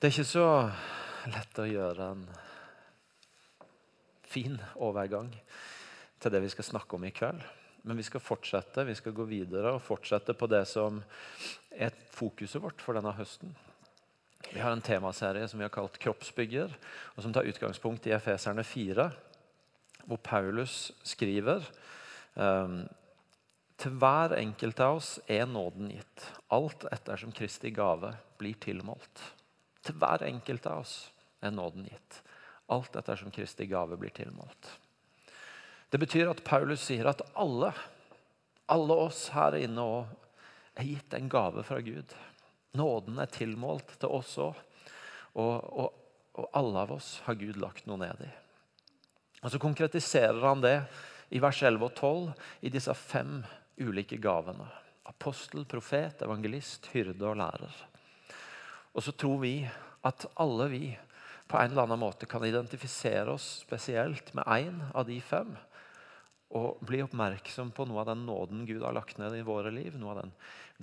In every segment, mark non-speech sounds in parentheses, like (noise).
Det er ikke så lett å gjøre en fin overgang til det vi skal snakke om i kveld. Men vi skal fortsette, vi skal gå videre og fortsette på det som er fokuset vårt for denne høsten. Vi har en temaserie som vi har kalt 'Kroppsbygger', og som tar utgangspunkt i Efeserne 4, hvor Paulus skriver um, til hver enkelt av oss er nåden gitt, alt ettersom Kristi gave blir tilmålt. Til hver enkelt av oss er nåden gitt. Alt ettersom Kristi gave blir tilmålt. Det betyr at Paulus sier at alle, alle oss her inne òg, er gitt en gave fra Gud. Nåden er tilmålt til oss òg. Og, og, og, alle av oss har Gud lagt noe ned i. Og Så konkretiserer han det i vers 11 og 12 i disse fem ulike gavene. Apostel, profet, evangelist, hyrde og lærer. Og så tror vi at alle vi på en eller annen måte kan identifisere oss spesielt med én av de fem. Og bli oppmerksom på noe av den nåden Gud har lagt ned i våre liv. Noe av den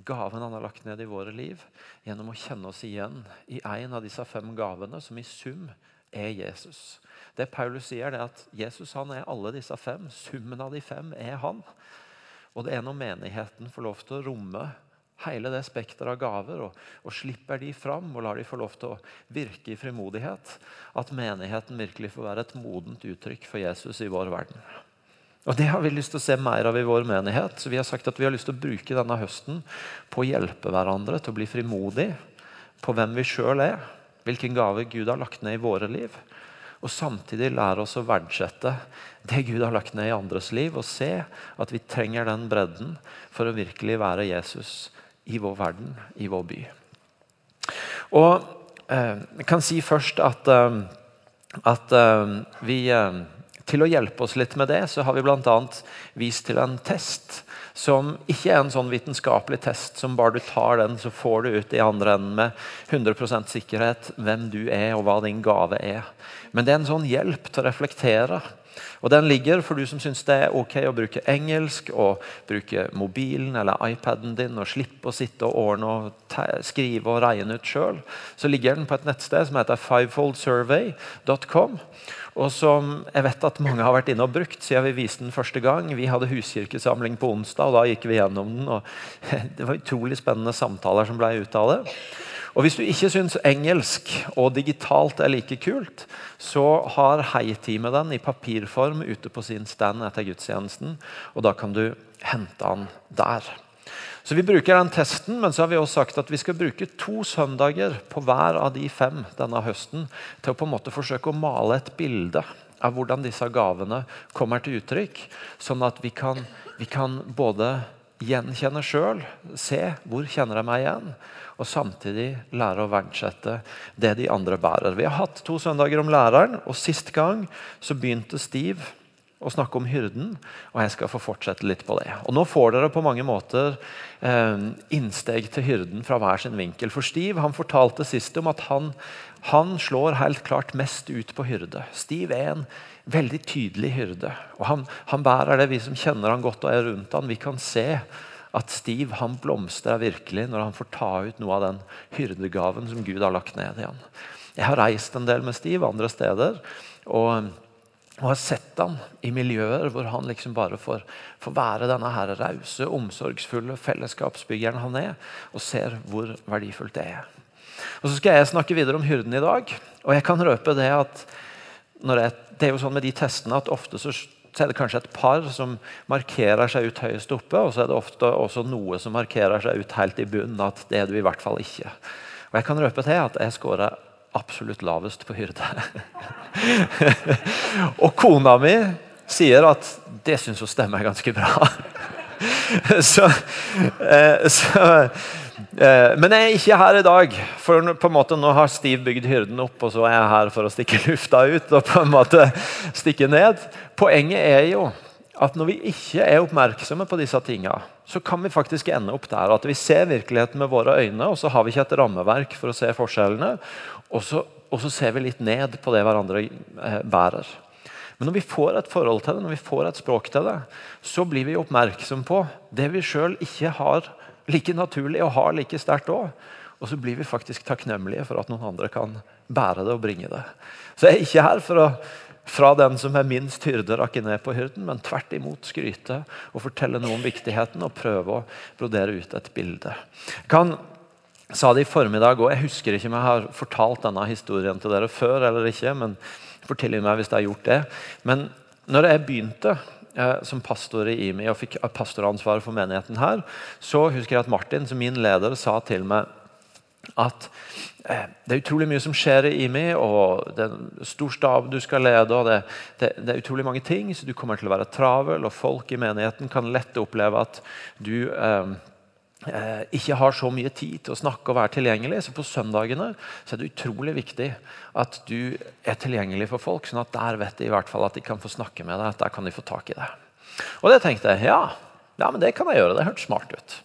gaven han har lagt ned i våre liv. Gjennom å kjenne oss igjen i en av disse fem gavene, som i sum er Jesus. Det Paulus sier, er at Jesus han er alle disse fem. Summen av de fem er han. Og det er når menigheten får lov til å romme hele det spekteret av gaver, og, og, slipper de fram og lar de få lov til å virke i frimodighet, at menigheten virkelig får være et modent uttrykk for Jesus i vår verden. Og Det har vi lyst til å se mer av i vår menighet. så Vi har sagt at vi har lyst til å bruke denne høsten på å hjelpe hverandre til å bli frimodig på hvem vi sjøl er, hvilken gave Gud har lagt ned i våre liv. Og samtidig lære oss å verdsette det Gud har lagt ned i andres liv, og se at vi trenger den bredden for å virkelig være Jesus i vår verden, i vår by. Og eh, Jeg kan si først at, eh, at eh, vi eh, Til å hjelpe oss litt med det, så har vi bl.a. vist til en test som ikke er en sånn vitenskapelig test som bare du tar den, så får du ut i andre enden med 100% sikkerhet hvem du er og hva din gave er. Men det er en sånn hjelp til å reflektere og Den ligger for du som syns det er ok å bruke engelsk og bruke mobilen eller iPaden din og slippe å sitte og ordne og skrive og regne ut sjøl. Så ligger den på et nettsted som heter fivefoldsurvey.com. Og som jeg vet at mange har vært inne og brukt siden vi viste den første gang. Vi hadde huskirkesamling på onsdag, og da gikk vi gjennom den. og (laughs) Det var utrolig spennende samtaler som ble ut av det. Og Hvis du ikke syns engelsk og digitalt er like kult, så har Hei-teamet den i papirform ute på sin stand etter gudstjenesten. og Da kan du hente den der. Så Vi bruker den testen, men så har vi også sagt at vi skal bruke to søndager på hver av de fem denne høsten til å på en måte forsøke å male et bilde av hvordan disse gavene kommer til uttrykk. Sånn at vi kan, vi kan både gjenkjenne sjøl, se hvor kjenner jeg meg igjen, og samtidig lære å verdsette det de andre bærer. Vi har hatt to søndager om læreren, og sist gang så begynte Stiv å snakke om hyrden, og jeg skal få fortsette litt på det. Og Nå får dere på mange måter eh, innsteg til hyrden fra hver sin vinkel. For Stiv han fortalte sist om at han, han slår helt klart mest ut på hyrde. Stiv er en veldig tydelig hyrde. og Han, han bærer det, vi som kjenner han godt og er rundt han, vi kan se at Steve han blomstrer virkelig når han får ta ut noe av den hyrdegaven som Gud har lagt ned i han. Jeg har reist en del med Steve andre steder og, og har sett han i miljøer hvor han liksom bare får, får være denne her rause, omsorgsfulle fellesskapsbyggeren han er, og ser hvor verdifullt det er. Og Så skal jeg snakke videre om hyrden i dag. Og jeg kan røpe det at jeg, det er jo sånn med de testene at ofte så så er det kanskje et par som markerer seg ut høyest oppe, og så er det ofte også noe som markerer seg ut helt i bunnen. At det er du i hvert fall ikke. Og jeg kan røpe til at jeg scorer absolutt lavest på hyrde. (laughs) og kona mi sier at det syns hun stemmer ganske bra. (laughs) så, eh, så men jeg er ikke her i dag, for på en måte nå har Steve bygd hyrden opp, og så er jeg her for å stikke (laughs) lufta ut og på en måte stikke ned. Poenget er jo at når vi ikke er oppmerksomme på disse tingene, så kan vi faktisk ende opp der at vi ser virkeligheten med våre øyne, og så har vi ikke et rammeverk for å se forskjellene, og så, og så ser vi litt ned på det hverandre eh, bærer. Men når vi får et forhold til det, når vi får et språk til det, så blir vi oppmerksom på det vi sjøl ikke har like naturlig å ha like sterkt òg. Og så blir vi faktisk takknemlige for at noen andre kan bære det og bringe det. Så jeg er ikke her for å fra den som er minst hyrde, rakke ned på hyrden, men tvert imot skryte og fortelle noe om viktigheten og prøve å brodere ut et bilde. Kan sa det i formiddag og Jeg husker ikke om jeg har fortalt denne historien til dere før. eller ikke, men fortell meg hvis jeg har gjort det. Men når jeg begynte som pastor i IMI og fikk pastoransvaret for menigheten her, så husker jeg at Martin, som min leder, sa til meg at eh, det er utrolig mye som skjer i IMI, og det er en stor stab du skal lede. og det, det, det, er utrolig mange ting, så du kommer til å være travel, og folk i menigheten kan lett oppleve at du eh, eh, ikke har så mye tid til å snakke og være tilgjengelig. Så på søndagene så er det utrolig viktig at du er tilgjengelig for folk, sånn at der vet de i hvert fall at de kan få snakke med deg. at der kan de få tak i deg. Og det tenkte jeg ja, ja men det kan jeg gjøre. Det hørtes smart ut.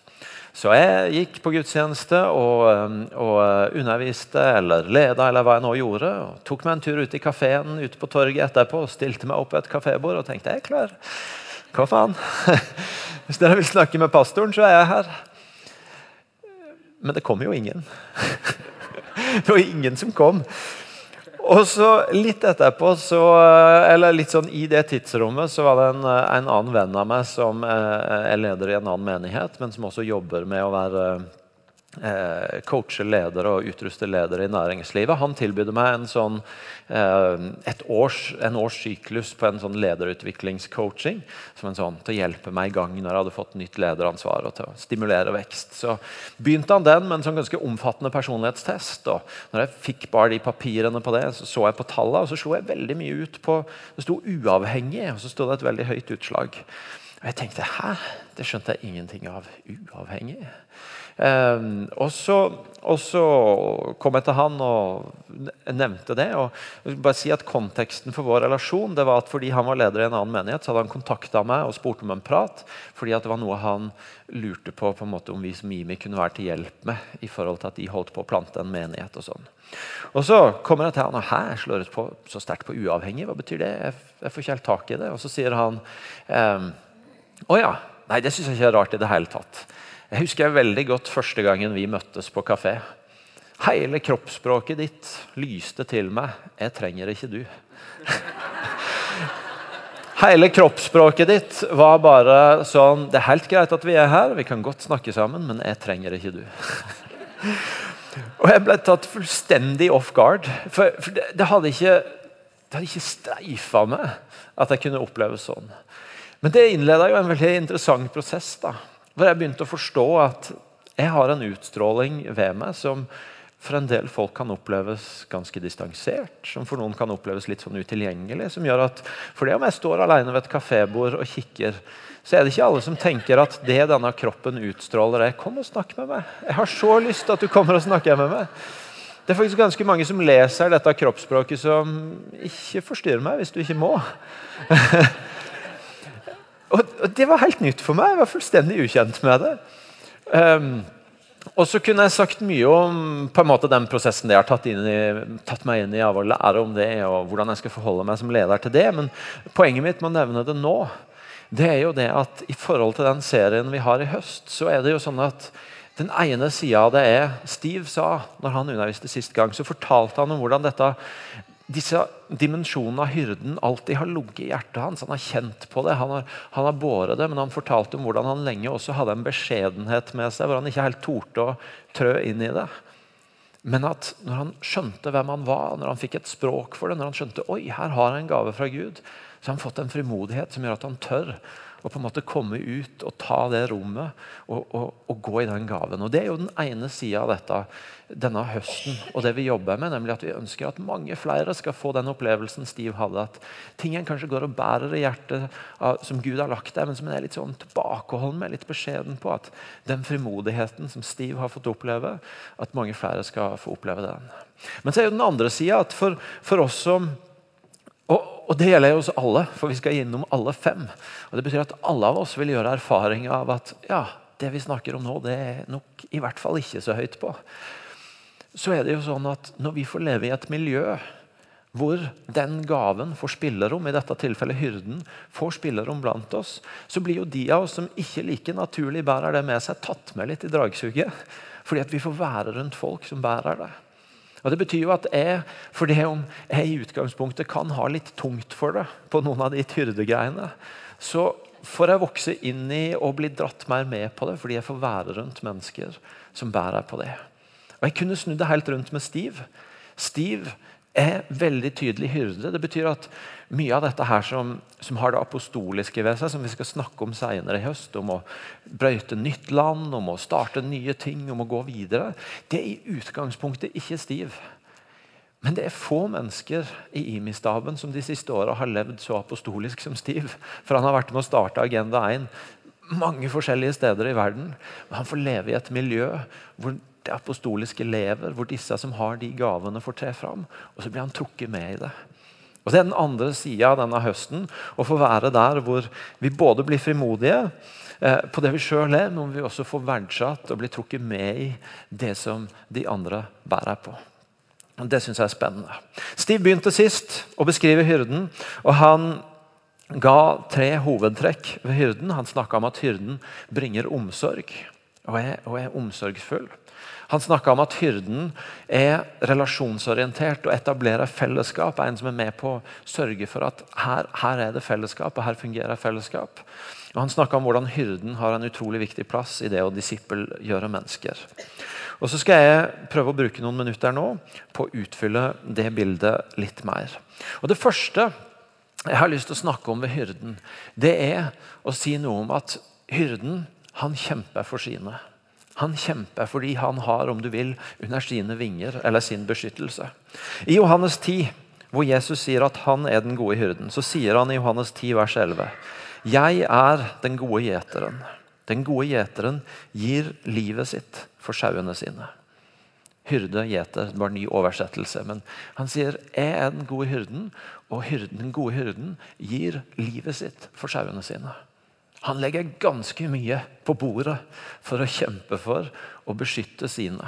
Så jeg gikk på gudstjeneste og, um, og uh, underviste eller leda eller hva jeg nå gjorde. og Tok meg en tur ut i kafeen ute på torget etterpå og stilte meg opp på et kafébord og tenkte jeg er klar. Hva faen? (laughs) Hvis dere vil snakke med pastoren, så er jeg her. Men det kom jo ingen. det var ingen som kom. Og så Litt etterpå, så, eller litt sånn i det tidsrommet, så var det en, en annen venn av meg som eh, er leder i en annen menighet, men som også jobber med å være eh, coache ledere og utruste ledere i næringslivet. Han tilbød meg en sånn, eh, års, en års syklus på en sånn lederutviklingscoaching som en sånn, til å hjelpe meg i gang når jeg hadde fått nytt lederansvar og til å stimulere vekst. Så begynte han den med en sånn ganske omfattende personlighetstest. og når jeg fikk bare de papirene på det, så så jeg på tallene, og så slo jeg veldig mye ut på Det sto 'uavhengig', og så sto det et veldig høyt utslag. Og jeg tenkte 'hæ? Det skjønte jeg ingenting av. Uavhengig'? Um, og, så, og, så, kom jeg til han og nevnte det. og bare si at Konteksten for vår relasjon det var at fordi han var leder i en annen menighet, så hadde han kontakta meg og spurt om en prat. Fordi at det var noe han lurte på, på en måte om vi som Mimi kunne være til hjelp med. i forhold til at de holdt på å plante en menighet og sånn. Og Så kommer jeg til han og hæ, slår ut på, så sterkt på uavhengig. Hva betyr det? Jeg, jeg får ikke helt tak i det. Og så sier han ehm, å ja, nei det syns jeg ikke er rart i det hele tatt. Jeg husker veldig godt første gangen vi møttes på kafé. Hele kroppsspråket ditt lyste til meg 'Jeg trenger ikke du'. (laughs) Hele kroppsspråket ditt var bare sånn 'Det er helt greit at vi er her, vi kan godt snakke sammen, men jeg trenger ikke du'. (laughs) Og jeg ble tatt fullstendig off guard. For, for det, det, hadde ikke, det ikke streifa meg at jeg kunne oppleve sånn. Men det innleda jo en veldig interessant prosess. da. Hvor jeg begynte å forstå at jeg har en utstråling ved meg som for en del folk kan oppleves ganske distansert. Som for noen kan oppleves litt sånn utilgjengelig. Som gjør at For det om jeg står alene ved et kafébord og kikker, så er det ikke alle som tenker at det denne kroppen utstråler, er 'kom og snakk med meg'. Jeg har så lyst til at du kommer og snakker med meg. Det er faktisk ganske mange som leser dette kroppsspråket som ikke forstyrr meg hvis du ikke må. (laughs) Og Det var helt nytt for meg. Jeg var fullstendig ukjent med det. Um, og så kunne jeg sagt mye om på en måte den prosessen det har tatt, i, tatt, meg inn i av å lære om det, og hvordan jeg skal forholde meg som leder til det. Men poenget mitt med å nevne det nå, det er jo det at i forhold til den serien vi har i høst, så er det jo sånn at den ene sida av det er Steve sa når han underviste sist gang, så fortalte han om hvordan dette disse dimensjonene av hyrden alltid har ligget i hjertet hans. Han har kjent på det, han har, han har båret det, men han fortalte om hvordan han lenge også hadde en beskjedenhet med seg, hvor han ikke helt torde å trø inn i det. Men at når han skjønte hvem han var, når han fikk et språk for det, når han skjønte oi, her har jeg en gave fra Gud, så har han fått en frimodighet som gjør at han tør og på en måte komme ut og ta det rommet og, og, og gå i den gaven. Og Det er jo den ene sida av dette denne høsten og det vi jobber med. nemlig at Vi ønsker at mange flere skal få den opplevelsen Steve hadde. At ting en kanskje går og bærer i hjertet av, som Gud har lagt der, men som en er litt sånn tilbakeholden med, litt beskjeden på. At den frimodigheten som Steve har fått oppleve, at mange flere skal få oppleve den. Men så er jo den andre sida at for, for oss som og, det gjelder jo oss alle, for vi skal innom alle fem. Og Det betyr at alle av oss vil gjøre erfaring av at ja, det vi snakker om nå, det er nok i hvert fall ikke så høyt på. Så er det jo sånn at når vi får leve i et miljø hvor den gaven får spillerom, i dette tilfellet hyrden, får spillerom blant oss, så blir jo de av oss som ikke like naturlig bærer det med seg, tatt med litt i dragsuget. Fordi at vi får være rundt folk som bærer det. Og Det betyr jo at jeg, for det om jeg i utgangspunktet kan ha litt tungt for det på noen av de hyrdegreiene, så får jeg vokse inn i og bli dratt mer med på det fordi jeg får være rundt mennesker som bærer på det. Og Jeg kunne snudd det helt rundt med Steve. Steve er veldig tydelig hyrde. Det betyr at mye av dette her som, som, har det apostoliske ved seg, som vi skal snakke om senere i høst, om å brøyte nytt land, om å starte nye ting, om å gå videre, det er i utgangspunktet ikke stiv. Men det er få mennesker i IMI-staben som de siste åra har levd så apostolisk som Stiv. For han har vært med å starte Agenda 1 mange forskjellige steder i verden. Men han får leve i et miljø hvor det apostoliske lever, hvor disse som har de gavene, får tre fram. Og så blir han trukket med i det. Og Det er den andre sida denne høsten. Å få være der hvor vi både blir frimodige eh, på det vi sjøl er, men vi også får verdsatt og blir trukket med i det som de andre bærer på. Det syns jeg er spennende. Stiv begynte sist å beskrive hyrden. og han ga tre hovedtrekk ved hyrden. Han snakka om at hyrden bringer omsorg og er, og er omsorgsfull. Han snakka om at hyrden er relasjonsorientert og etablerer fellesskap. En som er med på å sørge for at her, her er det fellesskap, og her fungerer fellesskap. Og Han snakka om hvordan hyrden har en utrolig viktig plass i det å disippelgjøre mennesker. Og Så skal jeg prøve å bruke noen minutter nå på å utfylle det bildet litt mer. Og Det første jeg har lyst til å snakke om ved hyrden, det er å si noe om at hyrden han kjemper for sine. Han kjemper fordi han har om du vil, under sine vinger eller sin beskyttelse. I Johannes 10, hvor Jesus sier at han er den gode hyrden, så sier han i Johannes 10, vers 11.: Jeg er den gode gjeteren. Den gode gjeteren gir livet sitt for sauene sine. Hyrde, gjeter, det var en ny oversettelse. Men han sier 'Jeg er den gode hyrden', og hyrden, den gode hyrden gir livet sitt for sauene sine. Han legger ganske mye på bordet for å kjempe for å beskytte sine.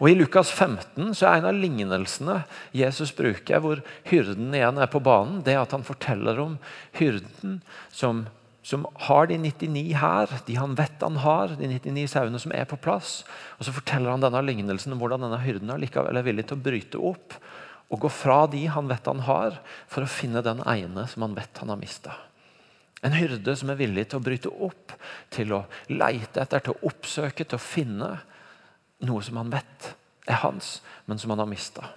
Og I Lukas 15 så er en av lignelsene Jesus bruker, hvor hyrden igjen er på banen, det er at han forteller om hyrden som, som har de 99 her, de han vet han har, de 99 sauene som er på plass. Og Så forteller han denne lignelsen om hvordan denne hyrden likevel er villig til å bryte opp og gå fra de han vet han har, for å finne den ene som han vet han har mista. En hyrde som er villig til å bryte opp, til å leite etter, til å oppsøke, til å finne noe som han vet er hans, men som han har mista.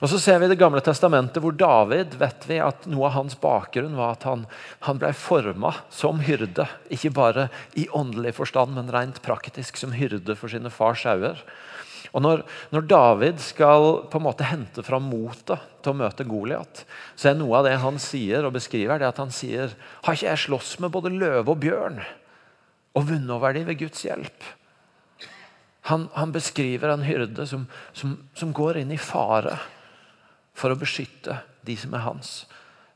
Og så ser vi i Det gamle testamentet hvor David vet vi at noe av hans bakgrunn var at han, han ble forma som hyrde. Ikke bare i åndelig forstand, men rent praktisk som hyrde for sine fars sauer. Og når, når, David skal på en måte hente fram motet til å møte Goliat, så er noe av det han sier og beskriver, det at han sier Har ikke jeg slåss med både løve og bjørn og vunnet over dem ved Guds hjelp? Han, han beskriver en hyrde som, som, som, går inn i fare for å beskytte de som er hans.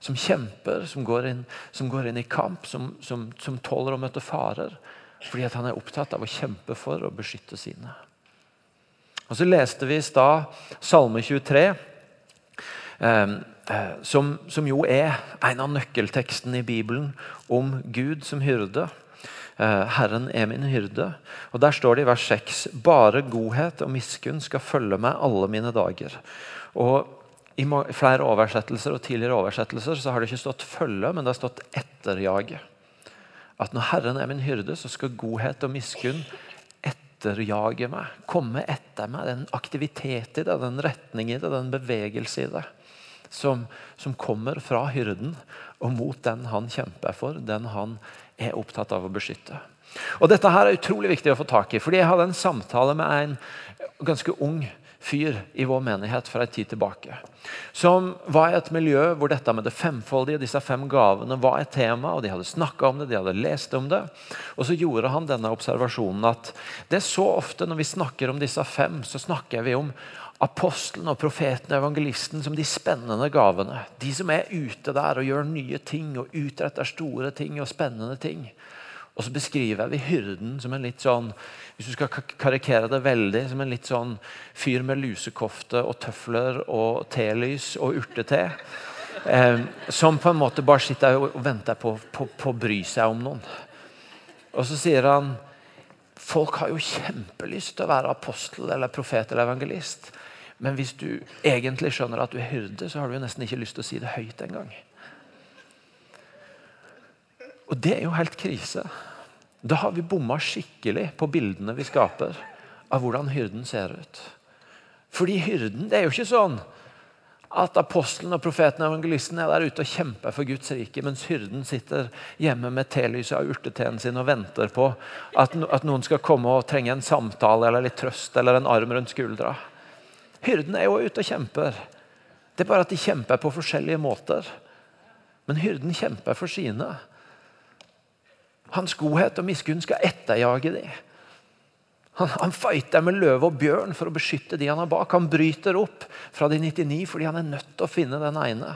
Som kjemper, som går inn, som går inn i kamp, som, som tåler å møte farer. Fordi han er opptatt av å kjempe for å beskytte sine. Og Så leste vi i stad Salme 23, ehm, eh, som, som, jo er en av nøkkeltekstene i Bibelen om Gud som hyrde. Eh, Herren er min hyrde. Og Der står det i vers 6.: Bare godhet og miskunn skal følge meg alle mine dager. Og I flere oversettelser og tidligere oversettelser så har det ikke stått 'følge', men det har stått 'etterjage'. At når Herren er min hyrde, så skal godhet og miskunn etterjage meg, komme etter meg. Den aktivitet i det, den retning i det, den bevegelse i det. Som, som kommer fra hyrden og mot den han kjemper for, den han er opptatt av å beskytte. Og Dette her er utrolig viktig å få tak i. fordi Jeg hadde en samtale med en ganske ung fyr i vår menighet fra en tid tilbake. Som var i et miljø hvor dette med det femfoldige, disse fem gavene, var et tema. og De hadde snakka om det, de hadde lest om det. Og så gjorde han denne observasjonen at det er så ofte når vi snakker om disse fem, så snakker vi om apostelen og profeten og evangelisten som de spennende gavene. De som er ute der og gjør nye ting og utretter store ting og spennende ting. Og så beskriver vi hyrden som en litt sånn hvis du skal karikere det veldig, som en litt sånn fyr med lusekofte og tøfler og telys og urtete. Eh, som på en måte bare sitter og venter på, på, på å bry seg om noen. Og så sier han folk har jo kjempelyst til å være apostel eller profet eller evangelist. Men hvis du egentlig skjønner at du er hyrde, så har du jo nesten ikke lyst til å si det høyt engang. Og det er jo helt krise. Da har vi bomma skikkelig på bildene vi skaper av hvordan hyrden ser ut. Fordi hyrden det er jo ikke sånn at apostelen og profeten og evangelisten er der ute og kjemper for Guds rike, mens hyrden sitter hjemme med telyset av urteteen sin og venter på at, at, noen skal komme og trenge en samtale eller litt trøst eller en arm rundt skuldra. Hyrden er jo ute og kjemper. Det er bare at de kjemper på forskjellige måter. Men hyrden kjemper for sine. Hans godhet og miskunn skal etterjage dem. Han, han fighter med løve og bjørn for å beskytte de han har bak. Han bryter opp fra de 99 fordi han er nødt til å finne den ene.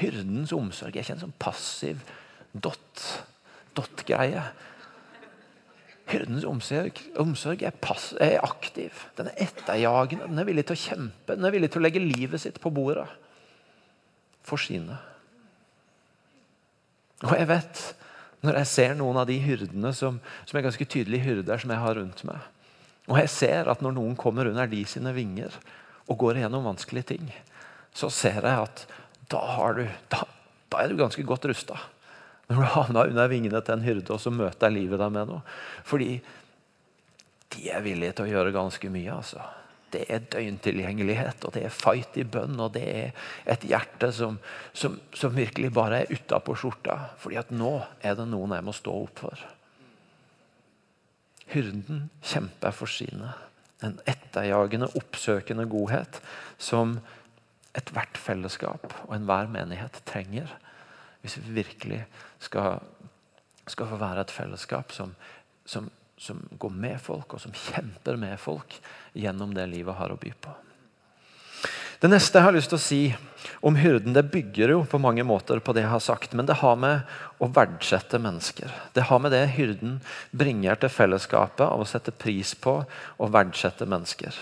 Hyrdens omsorg er ikke en sånn passiv dott-greie. Hyrdens omsorg, omsorg er, pass, er, aktiv. Den er etterjagende. Den er villig til å kjempe. Den er villig til å legge livet sitt på bordet for sine. Og jeg vet når jeg ser noen av de hyrdene som, som er ganske tydelige hyrder som jeg har rundt meg. Og jeg ser at når noen kommer under de sine vinger og går gjennom vanskelige ting, så ser jeg at da, du, da, da er du ganske godt rusta. Når du havner under vingene til en hyrde og så møter livet deg med noe. Fordi de er villige til å gjøre ganske mye. altså. Det er døgntilgjengelighet, og det er fight i bønn, og det er et hjerte som, som, som virkelig bare er utapå skjorta. fordi at nå er det noen jeg må stå opp for. Hyrden kjemper for sine. En etterjagende, oppsøkende godhet som ethvert fellesskap og enhver menighet trenger. Hvis vi virkelig skal, skal få være et fellesskap som, som som går med folk, og som kjemper med folk gjennom det livet har å by på. Det neste jeg har lyst til å si om hyrden, det bygger jo på mange måter på det jeg har sagt, men det har med å verdsette mennesker. Det har med det hyrden bringer til fellesskapet av å sette pris på og verdsette mennesker.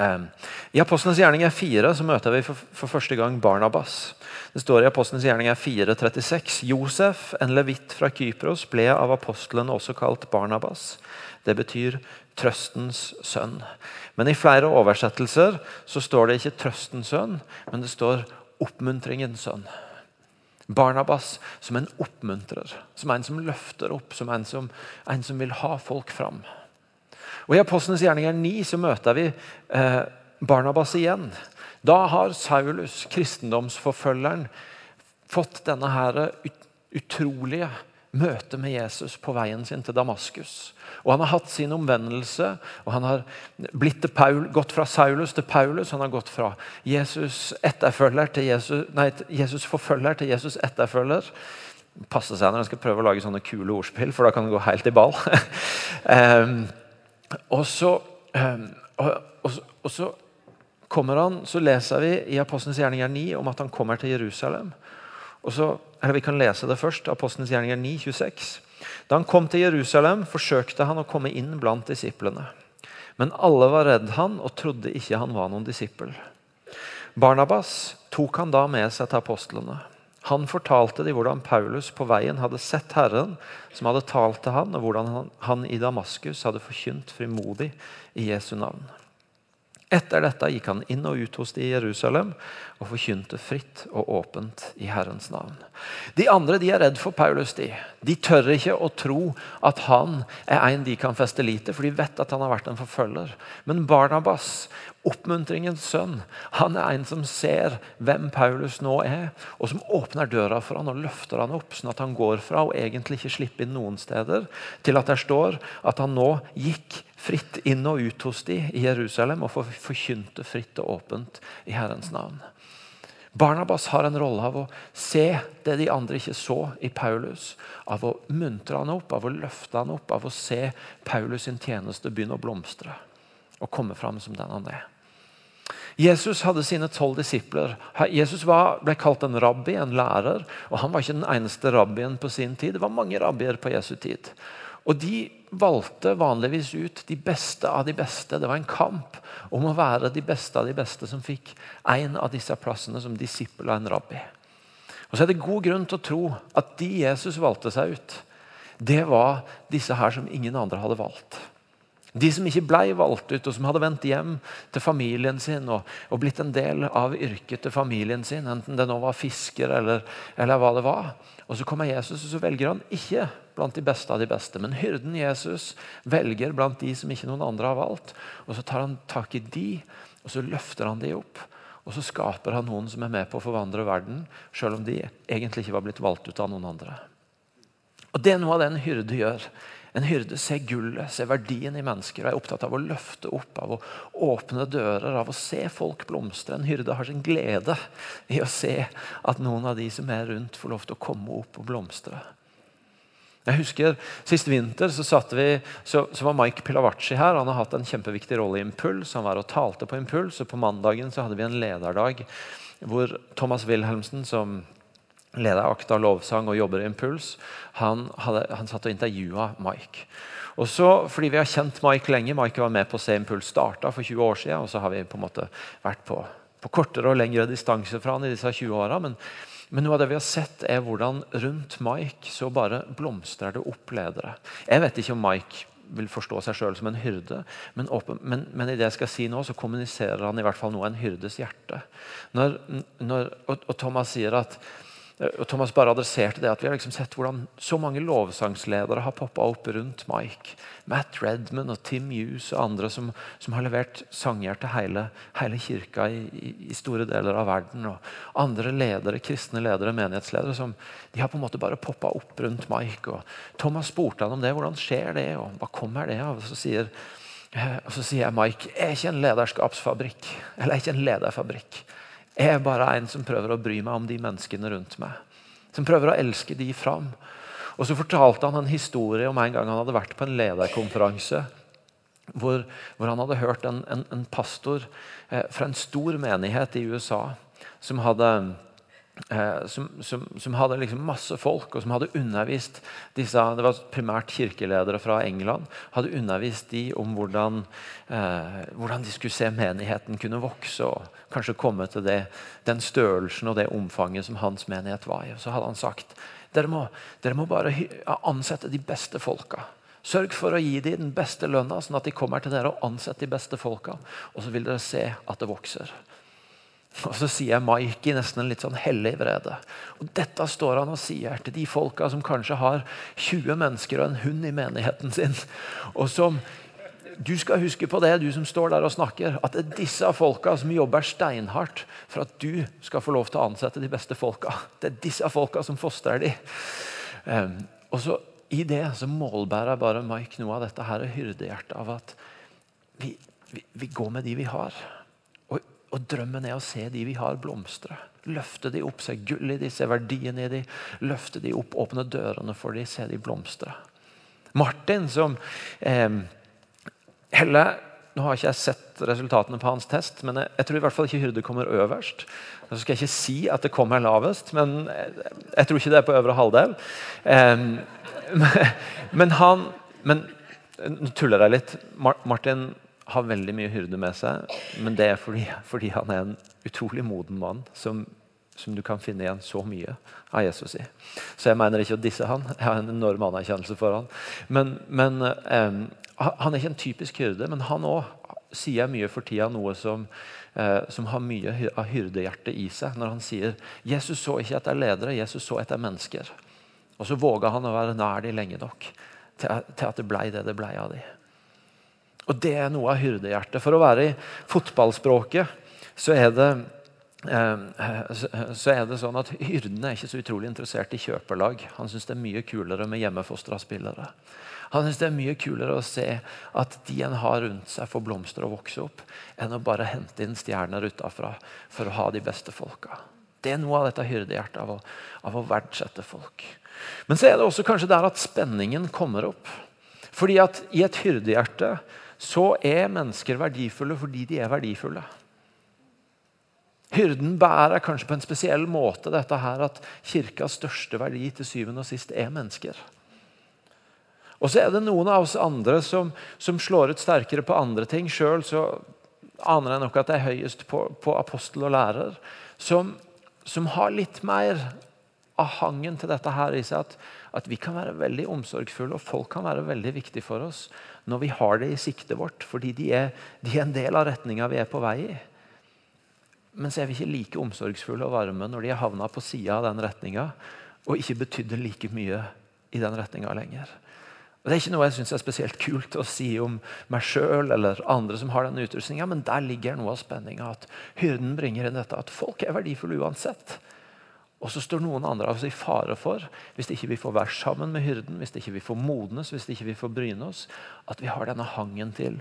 Ehm, I Apostlenes gjerninger 4 så møter vi for, for første gang Barnabas. Det står i Apostlenes gjerninger 4.36.: Josef, en levitt fra Kypros, ble av apostlene også kalt Barnabas. Det betyr trøstens sønn. Men i flere oversettelser så står det ikke trøstens sønn, men det står oppmuntringens sønn. Barnabas som en oppmuntrer, som en som løfter opp, som en som, en som vil ha folk fram. Og I Apostlenes gjerninger 9 så møter vi eh, Barnabas igjen. Da har Saulus, kristendomsforfølgeren, fått denne her utrolige møtet med Jesus på veien sin til Damaskus. Og Han har hatt sin omvendelse. og Han har Paul, gått fra Saulus til Paulus. Han har gått fra Jesus, etterfølger til Jesus, nei, Jesus forfølger til Jesus etterfølger. Passe seg når en skal prøve å lage sånne kule ordspill, for da kan det gå helt i ball. um, (laughs) og så, um, og, og, så kommer han, så leser vi i Apostelens gjerninger 9 om at han kommer til Jerusalem. Og så, eller Vi kan lese det først. Apostelens gjerninger 9, 26. Da han kom til Jerusalem, forsøkte han å komme inn blant disiplene. Men alle var redd han og trodde ikke han var noen disippel. Barnabas tok han da med seg til apostlene. Han fortalte dem hvordan Paulus på veien hadde sett Herren, som hadde talt til han, og hvordan han i Damaskus hadde forkynt frimodig i Jesu navn. Etter dette gikk han inn og ut hos de i Jerusalem og forkynte fritt og åpent i Herrens navn. De andre de er redd for Paulus. De De tør ikke å tro at han er en de kan feste lit til, for de vet at han har vært en forfølger. Men Barnabas, oppmuntringens sønn, han er en som ser hvem Paulus nå er, og som åpner døra for han og løfter han opp, sånn at han går fra å egentlig ikke slippe inn noen steder, til at det står at han nå gikk fritt inn og ut hos de i Jerusalem og forkynte fritt og åpent i Herrens navn. Barnabas har en rolle av å se det de andre ikke så i Paulus. Av å muntre han opp, av å løfte han opp, av å se Paulus sin tjeneste begynne å blomstre og komme fram som den han er. Jesus hadde sine tolv disipler. Jesus var, ble kalt en rabbi, en lærer. og Han var ikke den eneste rabbien på sin tid. Det var mange rabbier på Jesu tid. Og De valgte vanligvis ut de beste av de beste. Det var en kamp om å være de beste av de beste som fikk en av disse plassene som disippel av en rabbi. Og så er det god grunn til å tro at de Jesus valgte seg ut, det var disse her som ingen andre hadde valgt. De som ikke ble valgt ut, og som hadde vendt hjem til familien sin og, og blitt en del av yrket til familien sin, enten det nå var fisker eller, eller, hva det var. Og Så kommer Jesus, og så velger han ikke blant de beste av de beste. Men hyrden Jesus velger blant de som ikke noen andre har valgt. Og Så tar han tak i de, og så løfter han de opp. Og så skaper han noen som er med på å forvandle verden, selv om de egentlig ikke var blitt valgt ut av noen andre. Og Det er noe av det en hyrde gjør. En hyrde ser gullet, ser verdien i mennesker og er opptatt av å løfte opp, av å åpne dører, av å se folk blomstre. En hyrde har sin glede i å se at noen av de som er rundt, får lov til å komme opp og blomstre. Jeg husker Sist vinter så, vi, så, så var Mike Pilavacci her. Han har hatt en kjempeviktig rolle i Impuls. Han var og talte på Impuls. og På mandagen så hadde vi en lederdag hvor Thomas Wilhelmsen, som leder Akta lovsang og jobber i Impuls, han, hadde, han satt og intervjua Mike. Og så, fordi Vi har kjent Mike lenge. Mike var med på se Impuls starta for 20 år siden. Og så har vi på en måte vært på, på kortere og lengre distanse fra han i disse 20 åra. Men, men, noe av det vi har sett, er hvordan rundt Mike så bare blomstrer det opp ledere. Jeg vet ikke om Mike vil forstå seg sjøl som en hyrde. Men, åpen, men, men, i det jeg skal si nå, så kommuniserer han i hvert fall noe av en hyrdes hjerte. Når, når, og, og Thomas sier at og Thomas bare adresserte det at Vi har liksom sett hvordan så mange lovsangsledere har poppa opp rundt Mike. Matt Redman og Tim Hughes og andre som, som har levert sanger til hele, hele kirka i, i, store deler av verden. Og andre ledere, kristne ledere, menighetsledere som de har på en måte bare poppa opp rundt Mike. Og Thomas spurte han om det. Hvordan skjer det? og Hva kommer det av? Så sier, eh, og så sier jeg Mike, er ikke en lederskapsfabrikk. Eller er ikke en lederfabrikk. Jeg er bare en som prøver å bry meg om de menneskene rundt meg. Som prøver å elske de fram. Og Så fortalte han en historie om en gang han hadde vært på en lederkonferanse. Hvor, hvor han hadde hørt en, en, en pastor eh, fra en stor menighet i USA som hadde som, som, som, hadde liksom masse folk, og som hadde undervist disse Det var primært kirkeledere fra England. Hadde undervist de om hvordan, eh, hvordan de skulle se menigheten kunne vokse og kanskje komme til det, den størrelsen og det omfanget som hans menighet var i. Og så hadde han sagt dere må, dere må bare ansette de beste folka. Sørg for å gi dem den beste lønna, sånn at de kommer til dere og ansetter de beste folka. Og så vil dere se at det vokser. (laughs) Og så sier jeg Mike i nesten en litt sånn hellig vrede. Og Dette står han og sier til de folka som kanskje har 20 mennesker og en hund i menigheten sin. Og som Du skal huske på det, du som står der og snakker, at det er disse folka som jobber steinhardt for at du skal få lov til å ansette de beste folka. Det er disse folka som fostrer de. Og så I det så målbærer bare Mike noe av dette her hyrdehjertet av at vi, vi, vi går med de vi har. Og drømmen er å se de vi har, blomstre. Løfte de opp, se gull i de, se verdien i de. Løfte de opp, åpne dørene for de, se de blomstre. Martin, som eh, Helle Nå har ikke jeg sett resultatene på hans test, men jeg, jeg tror i hvert fall ikke Hyrde kommer øverst. Så skal jeg ikke si at det kommer lavest, men jeg, jeg tror ikke det er på øvre halvdel. Eh, (laughs) men han men, Nå tuller jeg litt. Martin har veldig mye hyrde med seg, men det er fordi, fordi han er en utrolig moden mann som, som, du kan finne igjen så mye av Jesus i. Så jeg mener ikke å disse han. Jeg har en enorm anerkjennelse for han. Men, men eh, Han er ikke en typisk hyrde, men han òg sier mye for tida noe som, eh, som har mye av hyrdehjertet i seg. Når han sier Jesus så ikke etter ledere, Jesus så etter mennesker. Og så våga han å være nær de lenge nok til, til at det blei det det blei av dem. Og det er noe av hyrdehjertet. For å være i fotballspråket så er det eh, så er det sånn at Hyrden er ikke så utrolig interessert i kjøperlag. Han syns det er mye kulere med hjemmefostra spillere. Han syns det er mye kulere å se at de en har rundt seg, får blomstre og vokse opp, enn å bare hente inn stjerner utafra for å ha de beste folka. Det er noe av dette hyrdehjertet av, av å verdsette folk. Men så er det også kanskje der at spenningen kommer opp. Fordi at i et hyrdehjerte så er mennesker verdifulle fordi de er verdifulle. Hyrden bærer kanskje på en spesiell måte dette her at kirkas største verdi til syvende og sist er mennesker. Og så er det noen av oss andre som, som slår ut sterkere på andre ting. Sjøl aner jeg nok at jeg er høyest på, på apostel og lærer. Som, som, har litt mer av hangen til dette her i seg. At, at, vi kan være veldig omsorgsfulle, og folk kan være veldig viktige for oss når vi har det i siktet vårt. Fordi de er, de er en del av retninga vi er på vei i. Men så er vi ikke like omsorgsfulle og varme når de har havna på sida av den retninga og ikke betydde like mye i den retninga lenger. Og Det er ikke noe jeg synes er spesielt kult å si om meg sjøl eller andre som har den utrustninga, men der ligger noe av spenninga. At hyrden bringer inn dette at folk er verdifulle uansett. Og så står noen andre av oss i fare for, hvis ikke vi får være sammen med hyrden, hvis ikke vi får modnes, hvis ikke vi får bryne oss, at vi har denne hangen til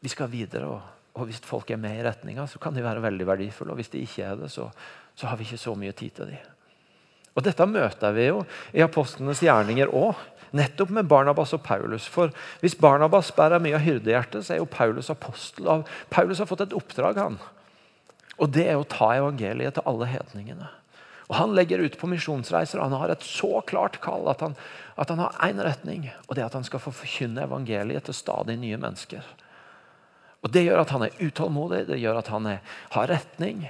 Vi skal videre. og og Hvis folk er med i retninga, så kan de være veldig verdifulle. og Hvis de ikke er det, så, så har vi ikke så mye tid til dem. Og Dette møter vi jo i apostlenes gjerninger òg. Nettopp med Barnabas og Paulus. For Hvis Barnabas bærer mye av hyrdehjertet, så er jo Paulus apostel. Paulus har fått et oppdrag, han. Og det er å ta evangeliet til alle hedningene. Og Han legger ut på misjonsreiser. Han har et så klart kall at han, at han har én retning. Og det er at han skal få forkynne evangeliet til stadig nye mennesker. Og Det gjør at han er utålmodig, det gjør at han er, har retning.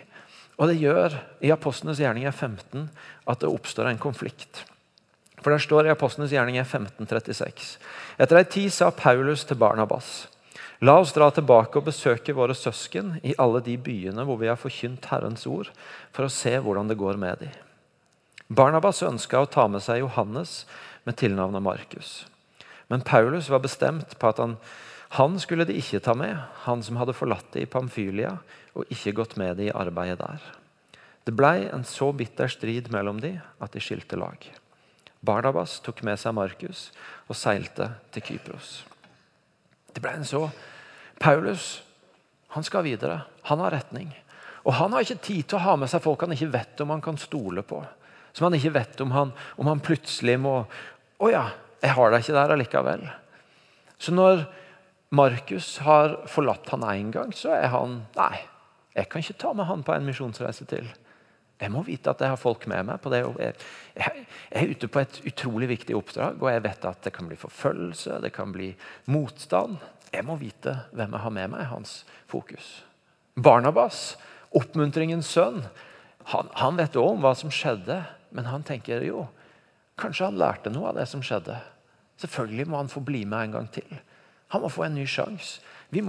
Og det gjør i Apostlenes gjerninger 15 at det oppstår en konflikt. For der står i Apostlenes gjerninger 1536. Etter ei tid sa Paulus til Barnabas.: La oss dra tilbake og besøke våre søsken i alle de byene hvor vi har forkynt Herrens ord, for å se hvordan det går med dem. Barnabas ønska å ta med seg Johannes med tilnavnet Markus. Men Paulus var bestemt på at han han skulle de ikke ta med, han som hadde forlatt det i Pamfylia og ikke gått med det i arbeidet der. Det blei en så bitter strid mellom de at de skilte lag. Barnabas tok med seg Markus og seilte til Kypros. Det ble en så Paulus han skal videre. Han har retning. Og Han har ikke tid til å ha med seg folk han ikke vet om han kan stole på. Som han ikke vet om han, om han plutselig må Å ja, jeg har deg ikke der allikevel. Så når Markus har forlatt han én gang, så er han Nei, jeg kan ikke ta med han på en misjonsreise til. Jeg må vite at jeg har folk med meg. på det. Jeg, er ute på et utrolig viktig oppdrag, og jeg vet at det kan bli forfølgelse, det kan bli motstand. Jeg må vite hvem jeg har med meg hans fokus. Barnabas, oppmuntringens sønn, han, han vet òg om hva som skjedde, men han tenker jo Kanskje han lærte noe av det som skjedde. Selvfølgelig må han få bli med en gang til. Han må få en ny sjanse. Det,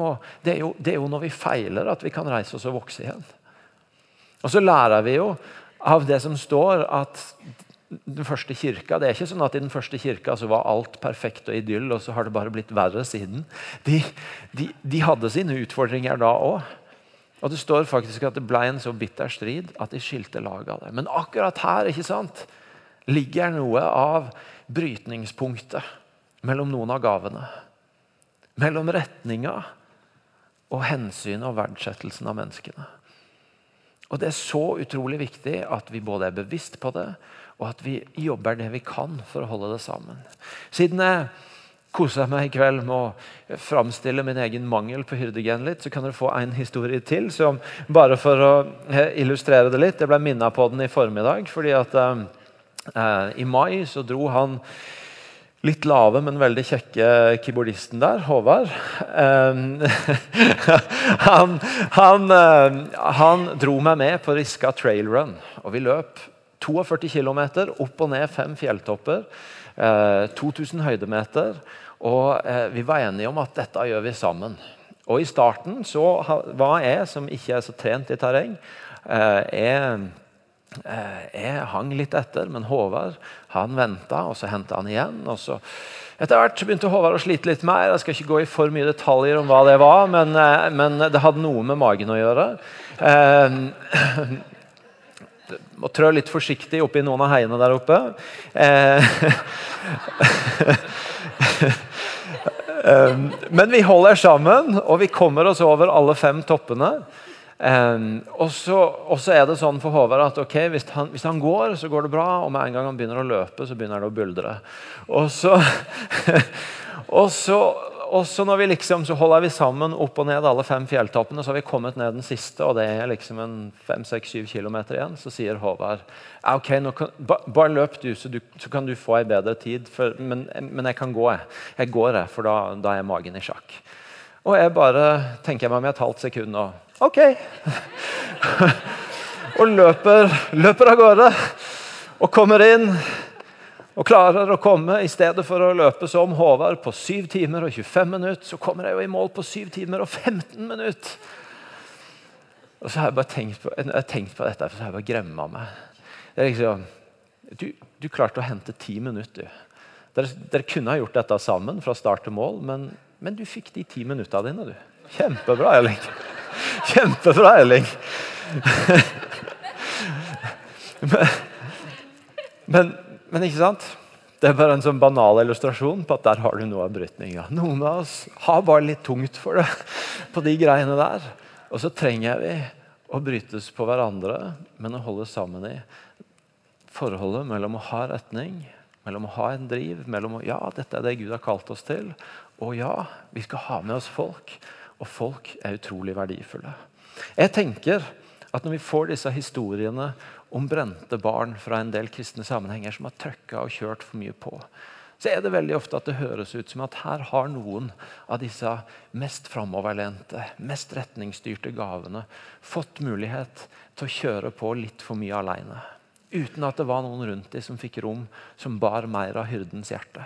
det, er jo når vi feiler, at vi kan reise oss og vokse igjen. Og så lærer vi jo av det som står, at den første kirka, Det er ikke sånn at i den første kirka så var alt perfekt og idyll, og så har det bare blitt verre siden. De, de, de hadde sine utfordringer da òg. Og det står faktisk at det ble en så bitter strid at de skilte lag av det. Men akkurat her ikke sant, ligger noe av brytningspunktet mellom noen av gavene mellom retninga og hensynet og verdsettelsen av menneskene. Og Det er så utrolig viktig at vi både er bevisst på det, og at vi jobber det vi kan for å holde det sammen. Siden jeg koser meg i kveld med å framstille min egen mangel på hyrdegen litt, så kan dere få en historie til. som Bare for å eh, illustrere det litt. Jeg ble minna på den i formiddag. fordi at eh, I mai så dro han litt lave, men veldig kjekke keyboardisten der, Håvard (laughs) han, han, han, dro meg med på Riska trail run. Og vi løp 42 km opp og ned fem fjelltopper. Uh, 2000 høydemeter. Og uh, vi var enige om at dette gjør vi sammen. Og I starten så var jeg, som ikke er så trent i terreng, jeg Eh, jeg hang litt etter, men Håvard han venta, og så henta han igjen. og så Etter hvert begynte Håvard å slite litt mer. Jeg skal ikke gå i for mye detaljer om hva det var, men, eh, men det hadde noe med magen å gjøre. Eh, (clears throat) må trå litt forsiktig oppi noen av heiene der oppe. Eh, (laughs) eh, men vi holder sammen, og vi kommer oss over alle fem toppene. Um, og, så, er det sånn for Håvard at okay, hvis, han, hvis, han, går, så går det bra. Og med en gang han begynner å løpe, så begynner det å buldre. Og så, (laughs) og så, og så når vi liksom, så holder vi sammen opp og ned alle fem fjelltoppene. Så har vi kommet ned den siste, og det er liksom en fem-seks-syv kilometer igjen. Så sier Håvard ok, kan, bare løp du så, du, så, kan du få ei bedre tid. For, men, men, jeg kan gå, jeg. Jeg går, jeg, for da, da er magen i sjakk. Og jeg bare tenker meg om et halvt sekund og OK! (laughs) og løper, løper av gårde og kommer inn og klarer å komme I stedet for å løpe som Håvard på 7 timer og 25 minutter, så kommer jeg jo i mål på 7 timer og 15 minutter. Og så har jeg bare tenkt på, jeg tenkt på dette, for så har jeg bare gremma meg. Det er liksom, du, du klarte å hente ti minutter. du. Dere, dere, kunne ha gjort dette sammen fra start til mål, men, men du fikk de ti minuttene dine. du. Kjempebra, Erling. Kjempebra, Erling. men, men men ikke sant? Det er bare en sånn banal illustrasjon på at der har du noe av brytninga. Noen av oss har bare litt tungt for det på de greiene der. Og så trenger vi å brytes på hverandre, men å holde sammen i forholdet mellom å ha retning, mellom å ha en driv, mellom å ja, dette er det Gud har kalt oss til, og ja, vi skal ha med oss folk. Og folk er utrolig verdifulle. Jeg tenker at når vi får disse historiene om brente barn fra en del kristne sammenhenger som har trøkka og kjørt for mye på, så er det veldig ofte at det høres ut som at her har noen av disse mest framoverlente, mest retningsstyrte gavene fått mulighet til å kjøre på litt for mye alene. Uten at det var noen rundt dem som fikk rom, som bar mer av hyrdens hjerte.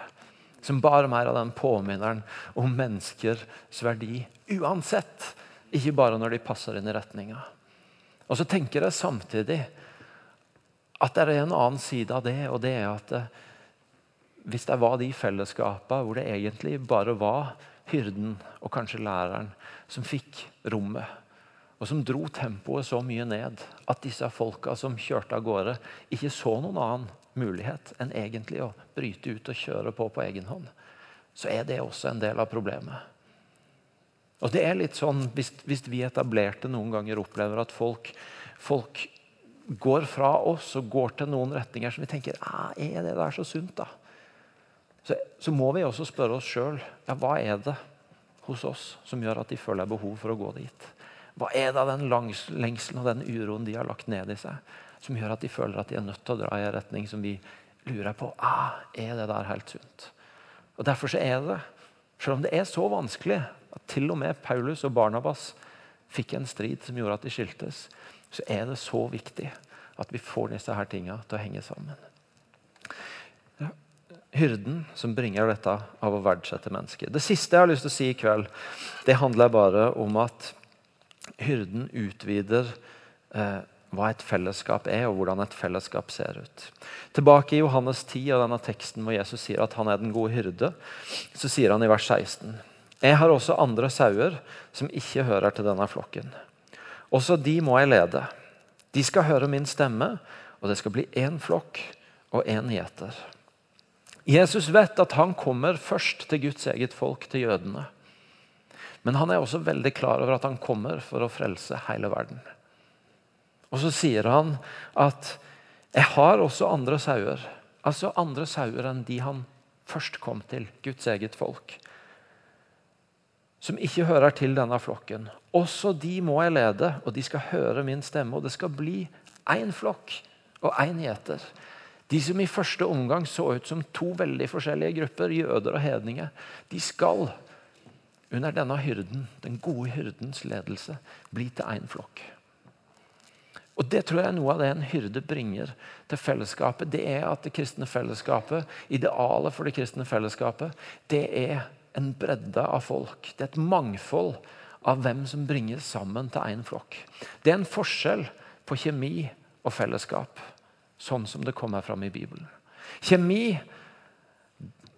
Som bare mer av den påminneren om menneskers verdi uansett. Ikke bare når de passer inn i retninga. Og så tenker jeg samtidig at det er en annen side av det, og det er at eh, hvis det var de fellesskapene hvor det egentlig bare var hyrden og kanskje læreren som fikk rommet, og som dro tempoet så mye ned at disse folka som kjørte av gårde, ikke så noen annen mulighet enn egentlig å bryte ut og kjøre på på egen hånd, så er det også en del av problemet. Og det er litt sånn, Hvis, hvis vi etablerte noen ganger opplever at folk, folk går fra oss og går til noen retninger som vi tenker ah, er det der så sunt. da? Så, så må vi også spørre oss sjøl ja, hva er det hos oss som gjør at de føler behov for å gå dit. Hva er det av den lengselen og den uroen de har lagt ned i seg, som gjør at de føler at de er nødt til å dra i en retning som vi lurer på ah, er det der helt sunt. Og Derfor så er det, selv om det er så vanskelig at til og med Paulus og Barnabas fikk en strid som gjorde at de skiltes, så er det så viktig at vi får disse her tinga til å henge sammen. Hyrden som bringer dette av å verdsette mennesket. Det siste jeg har lyst til å si i kveld, det handler bare om at hyrden utvider eh, hva et fellesskap er, og hvordan et fellesskap ser ut. Tilbake i Johannes 10 og denne teksten hvor Jesus sier at han er den gode hyrde, så sier han i vers 16.: Jeg har også andre sauer som ikke hører til denne flokken. Også de må jeg lede. De skal høre min stemme, og det skal bli én flokk og én gjeter. Jesus vet at han kommer først til Guds eget folk, til jødene. Men han er også veldig klar over at han kommer for å frelse hele verden. Og så sier han at 'jeg har også andre sauer'. Altså andre sauer enn de han først kom til, Guds eget folk som ikke hører til denne flokken. Også de må jeg lede, og de skal høre min stemme. Og det skal bli én flokk og én gjeter. De som i første omgang så ut som to veldig forskjellige grupper, jøder og hedninger, de skal under denne hyrden, den gode hyrdens ledelse bli til én flokk. Og Det tror jeg er noe av det en hyrde bringer til fellesskapet. Det er at det kristne fellesskapet, Idealet for det kristne fellesskapet det er en bredde av folk. Det er et mangfold av hvem som bringes sammen til én flokk. Det er en forskjell på kjemi og fellesskap, sånn som det kommer fram i Bibelen. Kjemi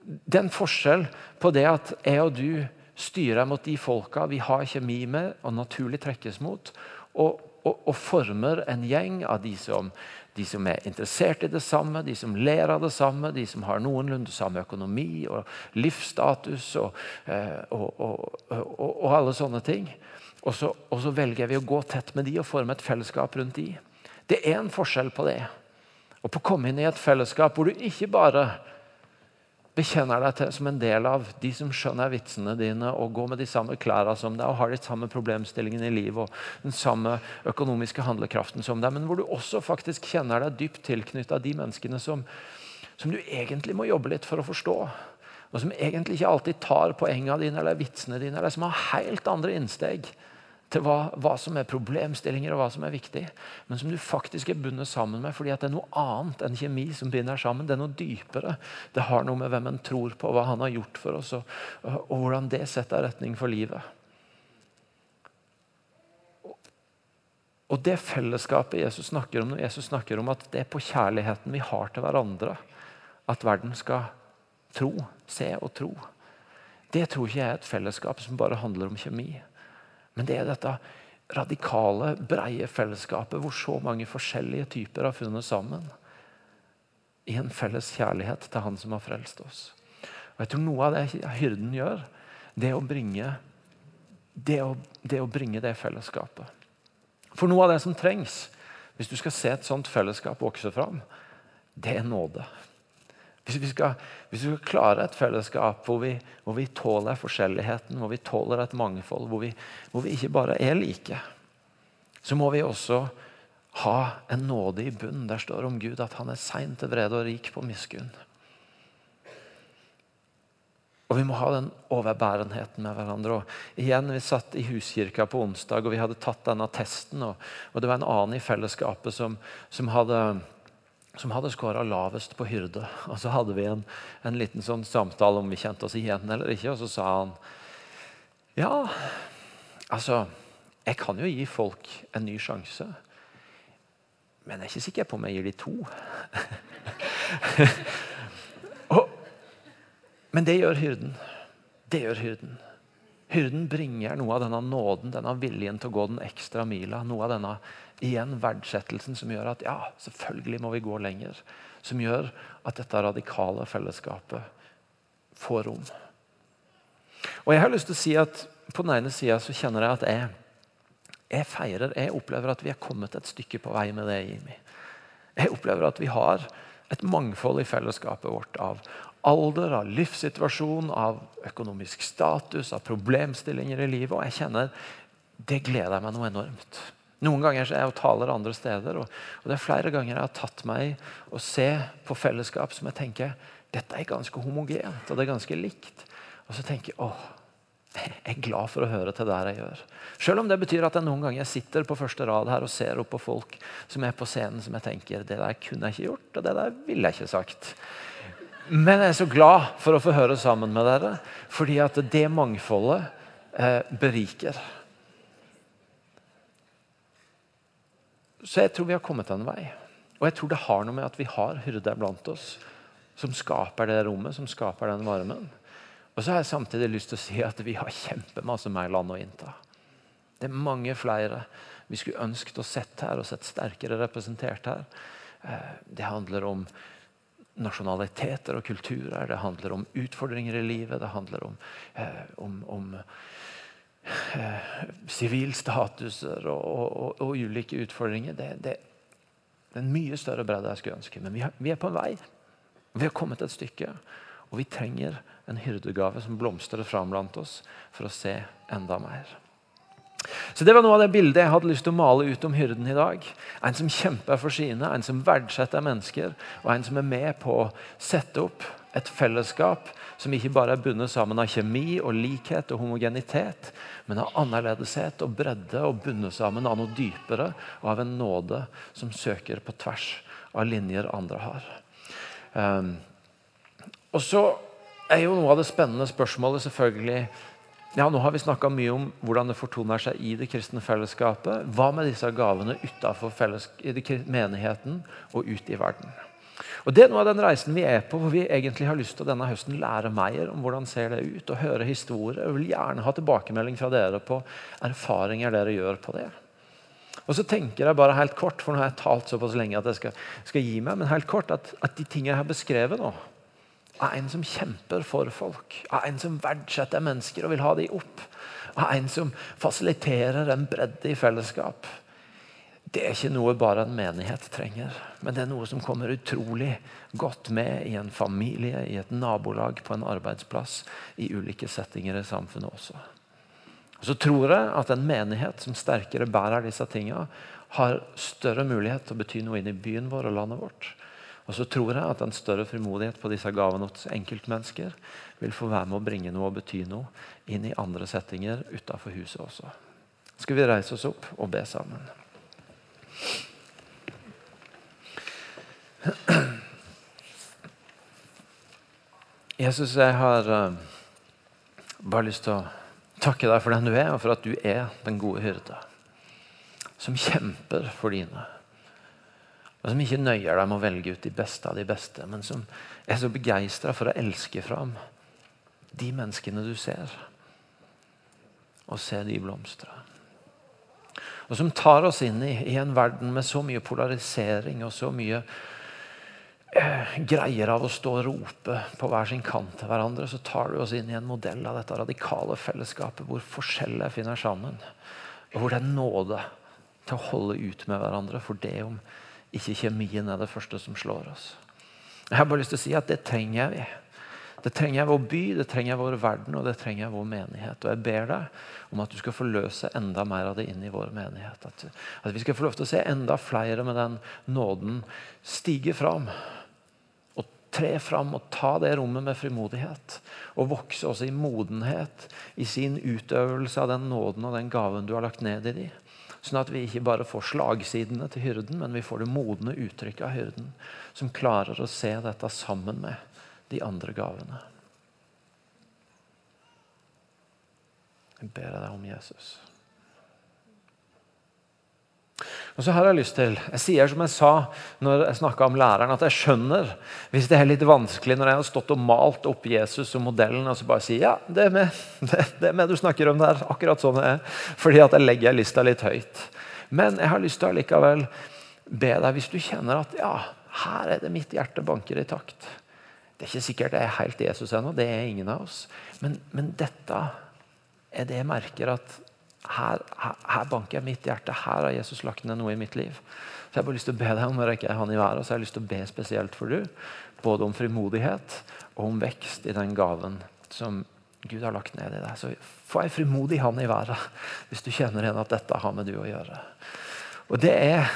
det er en forskjell på det at jeg og du styrer mot de folka vi har kjemi med og naturlig trekkes mot, og, og, og former en gjeng av de som de som er interessert i det samme, de som ler av det samme, de som har noenlunde samme økonomi og livsstatus og, eh, og, og, alle sånne ting. Så, og så, velger vi å gå tett med de og forme et fellesskap rundt de. Det er en forskjell på det. Og på å komme inn i et fellesskap hvor du ikke bare bekjenner deg til som en del av de som skjønner vitsene dine og går med de samme klærne som deg og har de samme problemstillingene i livet og den samme økonomiske handlekraften som deg, men hvor du også faktisk kjenner deg dypt tilknytta de menneskene som, som, du egentlig må jobbe litt for å forstå. Og som egentlig ikke alltid tar poengene dine eller vitsene dine, eller som har helt andre innsteg til hva, hva, som er problemstillinger og hva som er viktig, men som du faktisk er bundet sammen med fordi det er noe annet enn kjemi som binder sammen. Det er noe dypere. Det har noe med hvem en tror på, hva han har gjort for oss, og, og hvordan det setter retning for livet. Og det fellesskapet Jesus snakker om når Jesus snakker om at det er på kjærligheten vi har til hverandre, at verden skal tro, se og tro. Det tror ikke jeg er et fellesskap som bare handler om kjemi. Men det er dette radikale, breie fellesskapet hvor så mange forskjellige typer har funnet sammen i en felles kjærlighet til Han som har frelst oss. Og jeg tror Noe av det hyrden gjør, det er å bringe det å, det å bringe det fellesskapet. For noe av det som trengs hvis du skal se et sånt fellesskap vokse fram, det er nåde. Hvis vi, skal, hvis vi skal, klare et fellesskap hvor vi, hvor vi, tåler forskjelligheten, hvor vi tåler et mangfold, hvor vi, hvor vi ikke bare er like, så må vi også ha en nåde i bunnen. Der står om Gud at han er sein til vrede og rik på miskunn. Og Vi må ha den overbærenheten med hverandre. Og igjen, Vi satt i huskirka på onsdag og vi hadde tatt denne testen. Og, og Det var en annen i fellesskapet som, som hadde som hadde skåra lavest på hyrde. Og Så hadde vi en, en, liten sånn samtale om vi kjente oss igjen eller ikke. Og så sa han ja, altså Jeg kan jo gi folk en ny sjanse. Men jeg er ikke sikker på om jeg gir de to. (laughs) og, men det gjør hyrden. Det gjør hyrden. Hyrden bringer noe av denne nåden, denne viljen til å gå den ekstra mila. Noe av denne igjen verdsettelsen som gjør at ja, selvfølgelig må vi gå lenger. Som gjør at dette radikale fellesskapet får rom. Og jeg har lyst til å si at På den ene sida kjenner jeg at jeg, jeg feirer, jeg opplever at vi er kommet et stykke på vei med det, Jimmy. Jeg opplever at vi har et mangfold i fellesskapet vårt av alder, av livssituasjon, av økonomisk status, av problemstillinger i livet. Og jeg kjenner det gleder jeg meg noe enormt. Noen ganger er jeg og taler andre steder. Og, og, det er flere ganger jeg har tatt meg å se på fellesskap som jeg tenker dette er ganske homogent og det er ganske likt. Og så tenker jeg åh, jeg er glad for å høre til der jeg gjør. Selv om det betyr at jeg noen ganger sitter på første rad her og ser opp på folk som er på scenen som jeg tenker det der kunne jeg ikke gjort, og det der ville jeg ikke sagt. Men jeg er så glad for å få høre sammen med dere, fordi at det mangfoldet eh, beriker. Så jeg tror vi har kommet en vei. Og jeg tror det har noe med at vi har hyrder blant oss som skaper det rommet, som skaper den varmen. Og så har jeg samtidig lyst til å si at vi har kjempemasse mer land å innta. Det er mange flere vi skulle ønsket å sett her og sett sterkere representert her. Eh, det handler om nasjonaliteter og kulturer, det handler om utfordringer i livet, det handler om, eh, om, om sivilstatuser og, og, og, og, ulike utfordringer. Det, det, det, er en mye større bredde jeg skulle ønske. Men vi, har, vi, er på en vei. Vi har kommet et stykke. Og vi trenger en hyrdegave som blomstrer fram blant oss for å se enda mer. Så Det var noe av det bildet jeg hadde lyst til å male ut om hyrden i dag. En som kjemper for sine, en som verdsetter mennesker, og en som er med på å sette opp et fellesskap som ikke bare er bundet sammen av kjemi og likhet og homogenitet, men av annerledeshet og bredde og bundet sammen av noe dypere og av en nåde som søker på tvers av linjer andre har. Um, og så er jo noe av det spennende spørsmålet selvfølgelig ja, Nå har vi snakka mye om hvordan det fortoner seg i det kristne fellesskapet. Hva med disse gavene utafor menigheten og ut i verden? Og Det er noe av den reisen vi er på, hvor vi egentlig har lyst til å denne høsten lære mer om hvordan ser det ut, og høre historier. Jeg vil gjerne ha tilbakemelding fra dere på erfaringer dere gjør på det. Og så tenker jeg bare helt kort, for nå har jeg talt såpass lenge at jeg skal, skal gi meg, men helt kort at, at de tingene jeg har beskrevet nå, av en som kjemper for folk, av en som verdsetter mennesker og vil ha dem opp, av en som fasiliterer en bredde i fellesskap det er ikke noe bare en menighet trenger, men det er noe som kommer utrolig godt med i en familie, i et nabolag, på en arbeidsplass, i ulike settinger i samfunnet også. Og så tror jeg at en menighet som sterkere bærer disse tingene, har større mulighet til å bety noe inn i byen vår og landet vårt. Og så tror jeg at en større frimodighet på disse gavene hos enkeltmennesker vil få være med å bringe noe og bety noe inn i andre settinger utafor huset også. Skal vi reise oss opp og be sammen? Jesus, jeg har uh, bare lyst til å takke deg for den du er, og for at du er den gode hyrde. Som kjemper for dine. Og som ikke nøyer deg med å velge ut de beste av de beste, men som er så begeistra for å elske fram de menneskene du ser, og se de blomstre. Og som tar oss inn i, i en verden med så mye polarisering og så mye eh, greier av å stå og rope på hver sin kant til hverandre, så tar du oss inn i en modell av dette radikale fellesskapet hvor forskjeller finner sammen. Og hvor det er nåde til å holde ut med hverandre for det om ikke kjemien er det første som slår oss. Jeg har bare lyst til å si at det trenger vi. Det trenger vår by, det trenger vår verden og det trenger vår menighet. Og Jeg ber deg om at du skal forløse enda mer av det inn i vår menighet. At, at vi skal få lov til å se enda flere med den nåden stige fram. Og tre fram og ta det rommet med frimodighet. Og vokse også i modenhet i sin utøvelse av den nåden og den gaven du har lagt ned i dem. Sånn at vi ikke bare får slagsidene til hyrden, men vi får det modne uttrykket av hyrden. Som klarer å se dette sammen med de andre gavene. Jeg ber deg om Jesus. Og så har Jeg lyst til, jeg sier som jeg sa når jeg snakka om læreren, at jeg skjønner hvis det er litt vanskelig når jeg har stått og malt opp Jesus som modellen, og så bare sier ja, det er med, (laughs) det, det er med du snakker om der. Akkurat sånn det er. Fordi at jeg legger lista litt høyt. Men jeg har lyst til å likevel be deg, hvis du kjenner at ja, her er det mitt hjerte banker i takt. Det er ikke sikkert jeg er helt Jesus ennå. Det er ingen av oss. Men, men dette er det jeg merker at her, her, her, banker jeg mitt hjerte. Her har Jesus lagt ned noe i mitt liv. Så Jeg har bare lyst til å be deg om å rekke han i været, så jeg har lyst til å be spesielt for du. Både om frimodighet og om vekst i den gaven som Gud har lagt ned i deg. Så få ei frimodig hånd i været hvis du kjenner igjen at dette har med du å gjøre. Og det er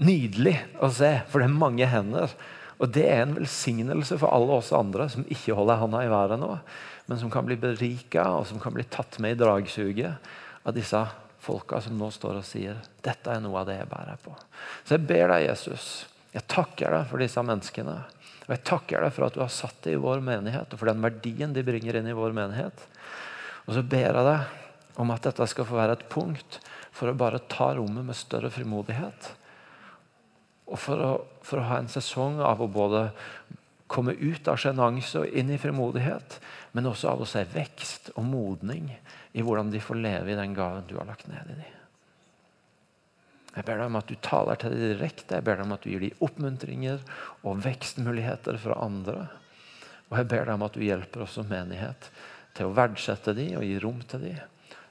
nydelig å se, for det er mange hender og Det er en velsignelse for alle oss andre som ikke holder handa i været nå, men som kan bli berika og som kan bli tatt med i dragsuget av disse folka som nå står og sier dette er noe av det jeg bærer på. Så jeg ber deg, Jesus, jeg takker deg for disse menneskene. Og jeg takker deg for at du har satt det i vår menighet, og for den verdien de bringer inn i vår menighet. Og så ber jeg deg om at dette skal få være et punkt for å bare ta rommet med større frimodighet og for å, for å, ha en sesong av å både komme ut av sjenanse og inn i frimodighet, men også av å se vekst og modning i hvordan de får leve i den gaven du har lagt ned i dem. Jeg ber deg om at du taler til dem direkte, jeg ber deg om at du gir dem oppmuntringer og vekstmuligheter fra andre. Og jeg ber deg om at du hjelper oss som menighet til å verdsette dem og gi rom til dem,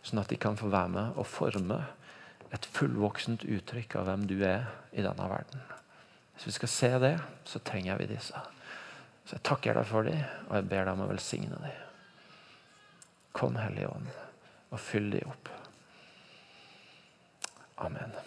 sånn at de kan få være med og forme et fullvoksent uttrykk av hvem du er i denne verden. Hvis vi skal se det, så trenger vi disse. Så jeg takker deg for dem, og jeg ber deg om å velsigne dem. Kom, Hellige Ånd, og fyll dem opp. Amen.